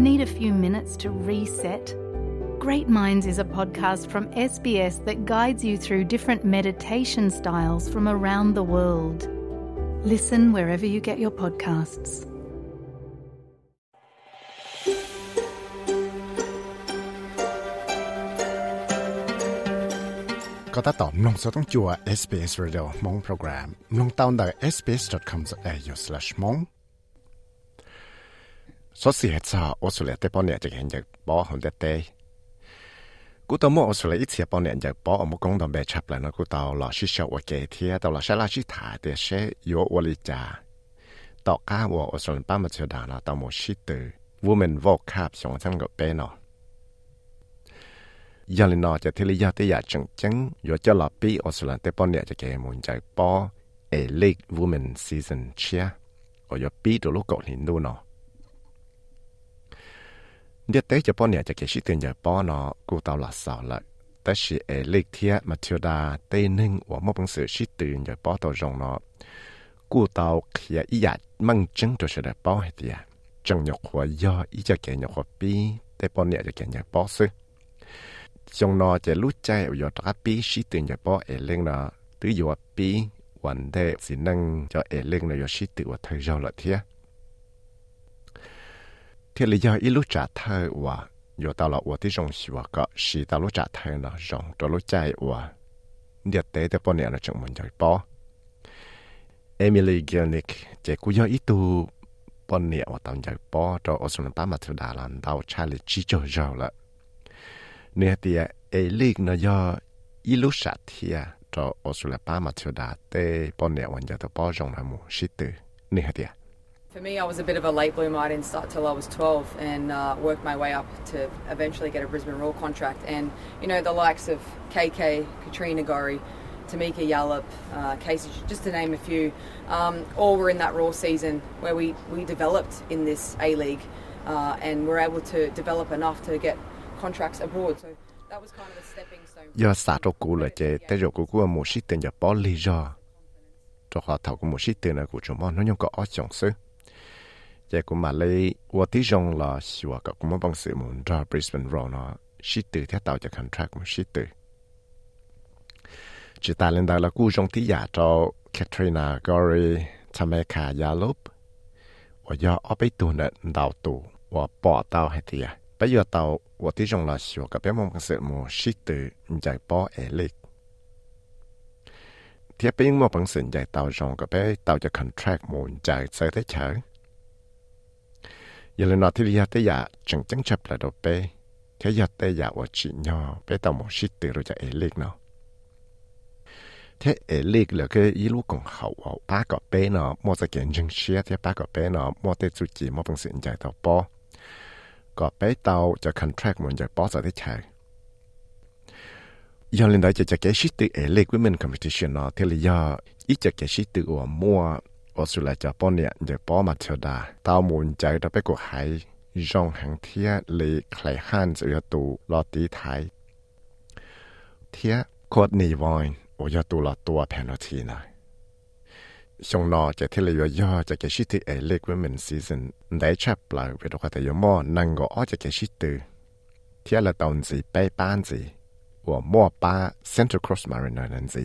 Need a few minutes to reset? Great Minds is a podcast from SBS that guides you through different meditation styles from around the world. Listen wherever you get your podcasts. có ta tóm nông số ต้องจัว SBS Radio มองโปรแกรมลงตาวน์ได้ sbs.com.au/mong สดเสียจ้าออสเตรเลียแต่ปอนเนี่ยจะเห็นจากป้อของเดเต้กูตัวมั่วออสเตรเลียอีเสียปอนเนี่ยจากป้ออมกงตอนเบชับแล้วนะกูตัวหล่อชิชาวเก เนี่ยเต้จะป้อนเนี่ยจะเขียนชื่อเตือนอย่าป้อนเนาะกูเตาหลัดสาวเลยแต่ชีเอเล็กเทียมาเทียดาเต้นึ่งว่ามั่งเป็นสื่อชื่อตื่นอย่าป้อตัวรงเนาะกูเตาเขียอีหยัดมั่งจังตัวเสด็จป้อให้เตียจังหยกหัวย่ออีจะเขียนหยกหัวปีแต่ป้อนเนี่ยจะเขียนอย่าป้อซึจงนอจะรู้ใจอยู่ทักปีชื่อตื่นอย่าป้อเอเล็กเนาะตื้ออยู่ปีวันเดสินังจะเอเล็กเนาะอยู่ชื่อตื่นว่าเธอเราละเทีย thì lý do ít lúc trả thơ và giờ tao là và thì rong xì và có xì tao lúc trả thơ là rong cho lúc chạy và nhiệt tế thì bọn này là chẳng muốn chạy bỏ Emily Gilnick chỉ cú do ít tu bọn này và tao chạy bỏ cho ở số năm mà thứ đà là tao trả lời chỉ cho rồi là nè thì ấy lịch nó do ít lúc trả thì cho ở số năm mà thứ đà tê bọn này và giờ tao rong là mu xí tử nè thì For me, I was a bit of a late bloomer. I didn't start till I was 12 and uh, worked my way up to eventually get a Brisbane Roar contract. And, you know, the likes of KK, Katrina Gorry, Tamika Yallop, uh, Casey, just to name a few, um, all were in that Raw season where we, we developed in this A League uh, and were able to develop enough to get contracts abroad. So that was kind of a stepping stone. do sát cho cú là chế tế họ thầu của một sĩ trong sự chế của mà lấy và tí rong là xua cả cũng bằng sự muốn ra Brisbane Roar nó sĩ tử theo tạo cho contract một sĩ tử chỉ ta lên đó là cú rong tí giả cho Katrina Gorry Tameka Yallop và do ở bên tù nợ đào tù và bỏ tàu hay thì à bây giờ tàu và tí rong là xua cả bé mong sự một sĩ tử giải bỏ ế lịch thì bây giờ bằng sự giải tàu rong cả bé tàu cho contract muốn giải sẽ thế chở giờ lên nói thì giờ tới giờ chẳng chẳng chấp là đồ bé thế giờ tới giờ và chỉ nhỏ bé tàu một sĩ tử rồi cho ế lịch nào thế ế lịch là cái ý lúc còn hậu hậu ba cái bé nó mua ra kiện chân xe thế ba cái bé nó mua tới chủ chỉ mua bằng sự giải tàu bỏ có bé tàu cho contract muốn giải bỏ ra thế chở giờ lên đó จะ cái sĩ tử ế lịch women competition nó thế là giờ ít cho cái sĩ tử của mua Australia cho bọn nè giải bỏ mà theo đà tàu muốn giải đó bé của hải rong hàng thiên lì khai han ยลนอที่ริยาเตยาจังจังชับระดเปเทียเตยาวชิญอเปต่อมชิตรู้จะเอเล็กเนาะเทเอเล็กเหลือก็ยิ่ลูกของเขาเอาปาก็เป้เนาะมัวจะเก่งจังเชียเทีปาก็เป้เนาะมัวเตจุจีมัวเป็นสิ่งใจต่อปอก็เป้เตาจะคอนแทรคเหมือนจะปอสอที่ใช้ยอนเล่นได้จะจะแกชิตเอเล็กวิมเนคอมเพติชันเนาะเทเลยาอีจะแกชิตตัวมัว อสุไลจะป้อนเนี่ยเดี๋ยวป้อมาเทวดาเต้ามูลใจจะไปกดหายจองหังเทียเลยไข่ห้านเสือตูลอตีไทยเทียโคตรนีวอยโอยตูลอตัวแผ่นทีหน่อยชงนอจะเทเลยย่อจะเกชิตเอเล็กเวมินซีซันได้ชับเปล่าเวทกาตยมอนังก็อ้อจะเกชิตือเทียละตอนสีไปป้านสีหัวมอป้าเซ็นทรัลครอสมารินนั่นสี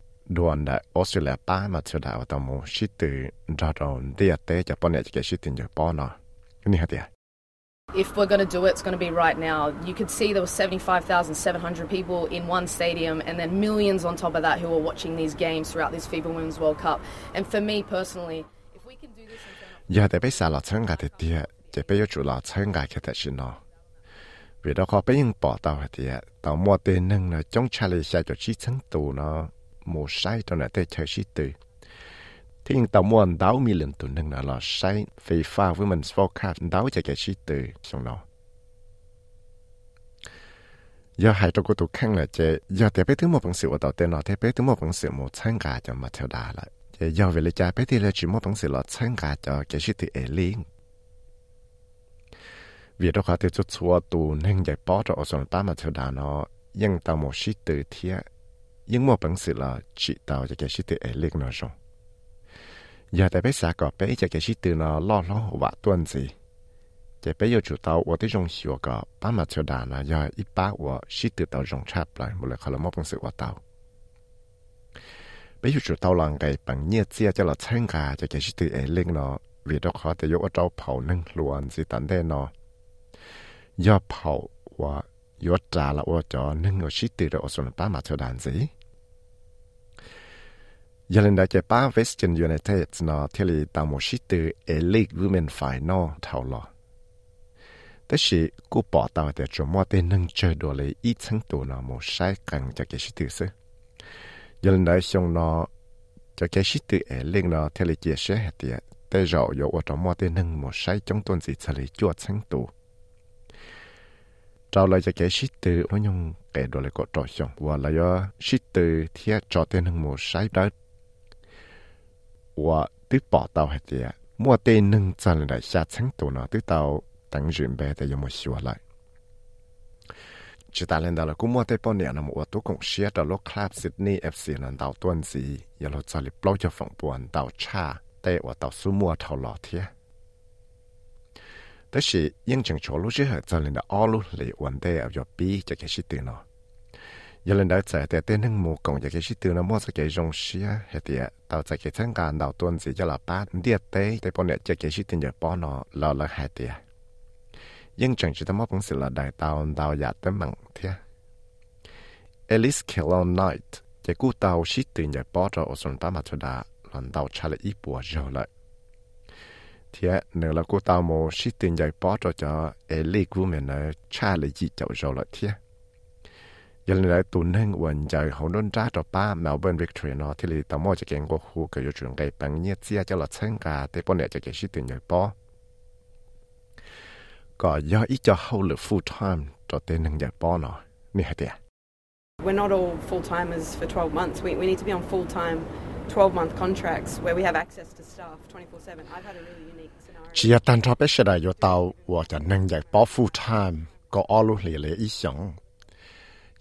đoàn đã Australia ba mà chưa đã tao muốn chỉ từ ra đi ở tế cho bọn này chỉ cái chỉ tin cho nó cái này If we're going to do it, it's going to be right now. You could see there were 75,700 people in one stadium, and then millions on top of that who were watching these games throughout this FIFA Women's World Cup. And for me personally, if we can do this, giờ để bây giờ là chân gà thì tiệt, để bây giờ chủ là chân gà cái thật xin nó. Vì đó có bây giờ bỏ tàu thì tiệt, tàu mua tiền nâng nó trong chali xe cho chi chân tù nó mùa sai cho nên tê chơi sĩ tử thì nhưng tàu mua đáo mi lần tuần nâng là sai phê pha với mình forecast đáo cho cái sĩ tử xong nó giờ hai trong cái tụ khăn là chế giờ tiếp bé thứ một bằng sự ở tàu tên nó tiếp bé thứ một bằng sự một sang cả cho mà theo đà lại. Chế giờ về lấy cha bé thứ là chỉ một bằng sự là sang cả cho cái sĩ tử ấy liền vì đó khá tiêu chút xua tù nên giải bó cho ở sông ta mà theo đà nó nhưng tàu một sĩ tử thiệt ยังตามสิตือเทียยังมั่วปังสิละจิตาวจะแกสิตือเอเล็กนอจงอย่าแต่ไปสา ยันได้เจ็บป้าเวสเทิร์นยูไนเต็ดเนาะเทลีตามชิตือเอลิกวูแมนฝ่ายนอเท่าหรอแต่สิกูปอตามแต่จมว่าเต้นนึงเจอดัวเลยอีทั้งตัวนาะโมใช้กันจากเกชิตือซึยันได้ชงเนาะจากเกชิตือเอลิกเนาะเทลีเจียเชเตียแต่เราอยู่ว่าจมว่าเต้นนึงโมใช้จงต้นสิทะเลจวดทั้งตัวเราเลยจะแกชิตตือพยงแกดเลยก็ต่อชงว่าเลยชิตตือเทียจอเต้นหนึ่งโมใช้ได้ tên hưng một sai đó và từ bỏ tàu hết tiệt mua tên nâng chân lại xa sáng tổ nó từ tàu tăng duyên bé để dùng một xíu lại chỉ ta lên đó là cũng mua tên bao nhiêu là một tổ công xia đó lúc club Sydney FC là tàu tuần gì giờ là cho lịch bao cho phòng buồn tàu cha để và tàu số mua thầu lọ thiệt 但是因正错路之后，就令到all 路嚟揾啲有咗 B 就开始断咯。 giờ lên đại trẻ thì tên hưng mù cộng giờ cái sự từ nó mua cái rong xia hệ thì tao sẽ cái thằng cả đầu tuần gì cho là ba để bọn này chơi cái sự từ bỏ nó là là hệ nhưng chẳng chỉ tao mua cũng sự là đại tao tao giả tới Alice Kellon Knight chỉ cú tao sự từ giờ bỏ cho ở sân ba mặt cho lần tao trả lại bùa rồi lại. Thì nếu là cô tao mô sự từ bỏ cho cho Alice cũng mình nó trả gì cho rồi lại giờ này tụi nên quần dài hậu nôn ra cho ba Melbourne Victoria nó thì là tao mô cho cái ngô khu cái yêu trường cái bằng nhiệt chia cho là 参加 để bọn này cho cái sĩ tiền giải bỏ có do ít cho hậu lực full time cho tên nâng giải bỏ nó nè hả We're not all full timers for 12 months. We, we need to be on full time 12 month contracts where we have access to staff 24 7. I've had a really unique scenario. Chỉ tan cho bé sẽ đại yo tao và cho nên giải bỏ full time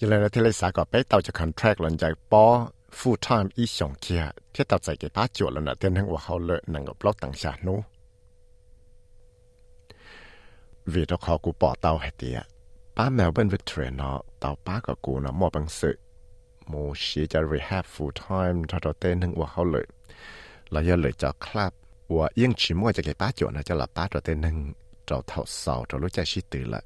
ยี่เลยที่เลยสาก็ไปเต่าจะคอนแทคหลังจากปอ full time อีสองเคียเที่เต่าใจกับป้าจวดแล้วนะเต้นทั้งว่าเขาเลยนั่งกับเล่าต่างชาโน่วีดอคอกูปอเต่าให้เตียป้าแมวเบิร์นวิกตอรีเนาะเต่าป้ากับกูนะมอบังสึโมชีจะ rehab full time ทอดเต้นทั้งว่าเขาเลยเราอย่าเลยจะคลับว่ายิ่งชิมว่าจะก็บป้าจวดนะจะหลับป้าตัวเต้นหนึ่งเราเท่าเสาเรารู้ใจชิตื่นละ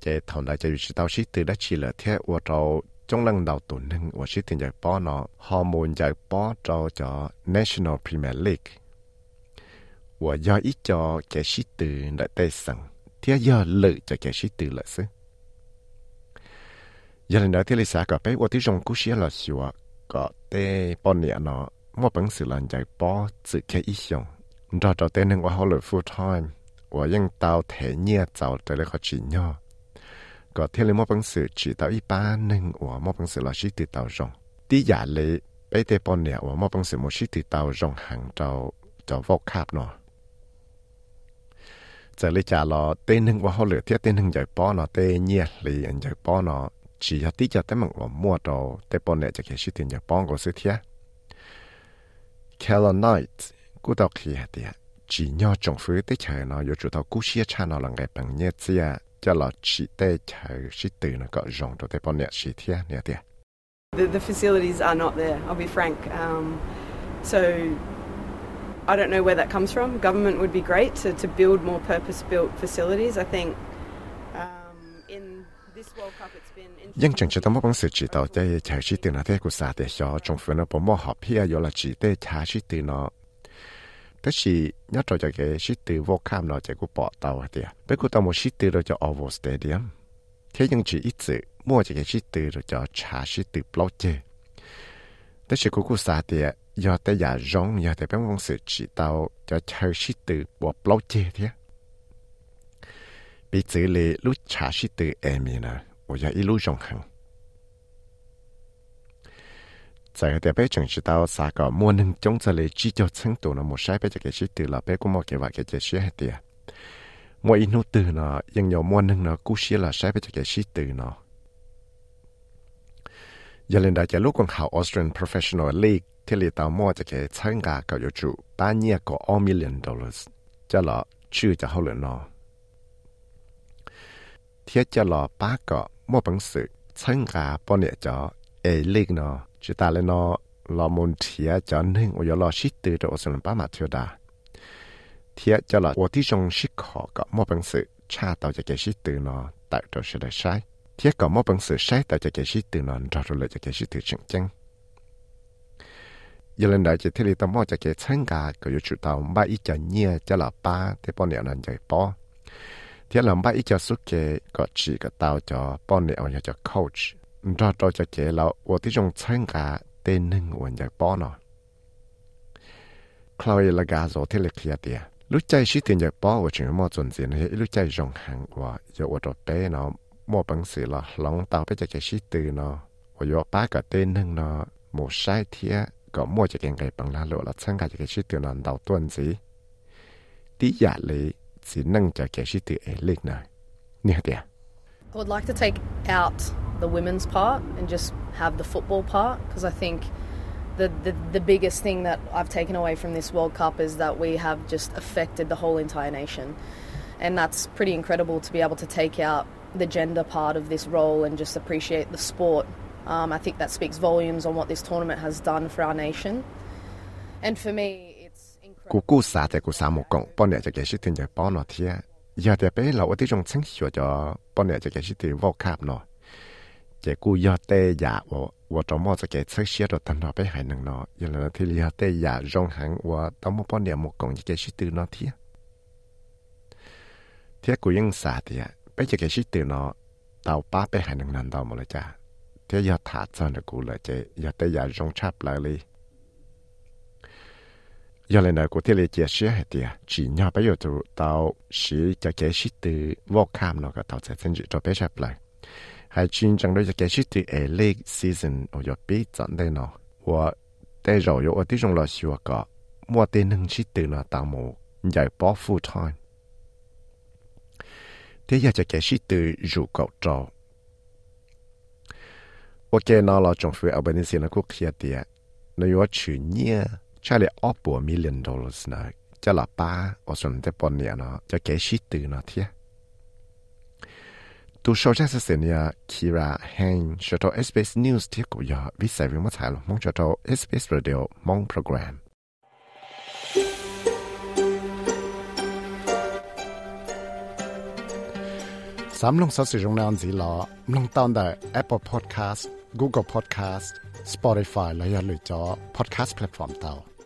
chế thằng đại chế chỉ tao xích từ đã chỉ là thế của trâu trong lần đầu tổ nâng của xích tiền giải bỏ nó họ muốn bỏ cho National Premier League. Và do ít cho chế xích từ đã tê sẵn, thế giờ lợi cho chế xích từ lợi sức giờ này nói thế là cả bé của tí rồng cú xía là xua à, có tê bỏ nhẹ nó mà bằng sự làm giải bỏ sự chế ít rồi trâu tê nâng qua họ lợi full time 我用刀铁捏造的那个纸尿。 ก็เทเลมอบังสือจีเต่าอีป้าหนึ่งหัวมอบังสือเราชิติเต่ารงที่อย่าเลยไปเตปอนเนี่ยหัวมอบังสือมชิติเต่ารงหังเจ้าเจ้าวอกคาบเนาะจะเลยจ่าเราเต้นหนึ่งว่าเขาเหลือเทียเต้นหนึ่งใหญ่ป้อนเนาะเต้เนียเลยอันใหญ่ป้อนเนาะจีที่จะเต้มังหัวมัวเจ้าเตปอนเนี่ยจะเขียนชิติใหญ่ป้อนก็ซื้อเทีย Kelly Knight กูตอกเขียเตียจีนยอดจงฟื้นได้เฉยเนาะอยู่จุดเอากู้เชี่ยชาเนาะหลังไกปังเนียเจีย cho là chỉ tê chờ chỉ từ nó có rộng cho tê bọn nhẹ chỉ thế nhẹ thế The, the facilities are not there, I'll be frank. Um, so I don't know where that comes from. Government would be great to, to build more purpose built facilities. I think um, in this World Cup it's been. Nhưng chẳng chỉ tấm sự chỉ tạo cho chờ chỉ từ nó thế của xã để cho trong phần nó bỏ mỏ họp hia yo là chỉ tê chả chỉ từ nó 但是一做就嘅士电我看咯，就个报道啲啊，不过到冇士电咯就 Oval Stadium，佢用住一直摸住嘅士电咯就查士电 block 啫。 แต่是姑姑啥的，要得也容，要得办公室知道，就超市的我包接的。彼此里路茶室的下面呢，我要一路永恒。 在特别正知道啥个莫能中这里只叫程度呢，莫晒被这个是对了，别个莫给话给这些系的。莫一努对呢，ยัง有莫能呢，故事了晒被这个是对呢。giờ lên đại cho lúc còn học Australian Professional League thì li tao mua cho cái参加个有主半年个 all million dollars 就了去就好了呢。贴就了八个冇本事参加半年就 A League 呢，就打了呢。ลอมุนเทียจอนหนึ่งอยลอชิตือตัวสุนป้ามาเทียดาเ chỉ ta lên nó lò môn thía cho nên ở lò shít từ cho sơn ba mà thiếu đà. Thía cho là ở ที่ trong shít khó có một bằng sự cha tao cho cái shít từ nó tại cho sẽ đại sai. Thía có một bằng sự sai tao cho cái shít từ nó ra rồi lại cho cái shít từ chân chân. giờ lên đại chỉ thấy tao mua cho cái chân gà, có yêu chủ tao ba ít cho nhia cho là ba, thế bao nhiêu lần chạy bao thế là ba ít cho suốt cái có chỉ cái tao cho bao nhiêu cho coach ra cho cho chế là ở tí trong chân cả tên nâng ổn giải bó nó. Chloe là gà rổ thế lực kia tìa. Lúc chạy sĩ tiền giải bó ở trường mô chuẩn diện hệ lúc chạy rộng hàng và giờ ở trò bé nó mô bằng sĩ là lòng tàu bé cho chạy sĩ từ nó. Ở dọa bá cả tên nâng nó một sai thịa có mua cho kèn gầy bằng la lộ là chân cả cho chạy sĩ từ nó đào tuần gì. Tí giả lý chỉ nâng cho chạy sĩ từ ế lịch này. Nè tìa. I would like to take out the women's part and just have the football part because I think the, the, the biggest thing that I've taken away from this World Cup is that we have just affected the whole entire nation. And that's pretty incredible to be able to take out the gender part of this role and just appreciate the sport. Um, I think that speaks volumes on what this tournament has done for our nation. And for me, it's incredible. 姑姑啥在姑啥木讲，半年就开始听着包那天，要得被老我这种成学着，半年就开始听我看喏。 chỉ cú do tê giả wo wo mò sẽ kể sách xia rồi tan nó bé hải nằng nó giờ là thì lý tê giả rong hàng wo tao mò bao niệm một cổng chỉ kể sĩ từ nó thiệt thiệt cú yên xả thiệt bé chỉ kể sĩ từ nó tao ba bé hải nằng nằng tao mà lại cha thiệt giờ thả cho nó cú lại chỉ giờ tê giả rong lại đi giờ là nói của thiệt là chỉ xia hết chỉ nhau bây giờ tụi tao sĩ cho kể sĩ từ vô cam nó cả tao sẽ xin giữ cho bé chắp lại hay chuyên trong đôi cho cái từ ở late season ở giờ bé chọn đây nó và đây rồi ở đây trong là xưa có mua tên nâng sĩ từ nó tàu mù giải bỏ full time thế giờ cho cái sĩ từ rủ cậu trò cái nó là trong phía Albanese là cũng kia tiệt nó có chữ nhia cho là ốp bộ million dollars nó cho là ba ở xuân tế bọn nhà nó cho cái sĩ từ nó thiệt ตัโชว์จากเสียเนี่ยคีราเฮงชดเอสเปซนิวส์ที่กูอยากวิสัยวิมัติหลงมองชดเอสเปซเรดิยวมองโปรแกรมสามลงสอสิรงนอนสีหลอลงตอนแต่ Apple Podcast Google Podcast Spotify และย่าลืยจอ Podcast แพลตฟอร์มเตา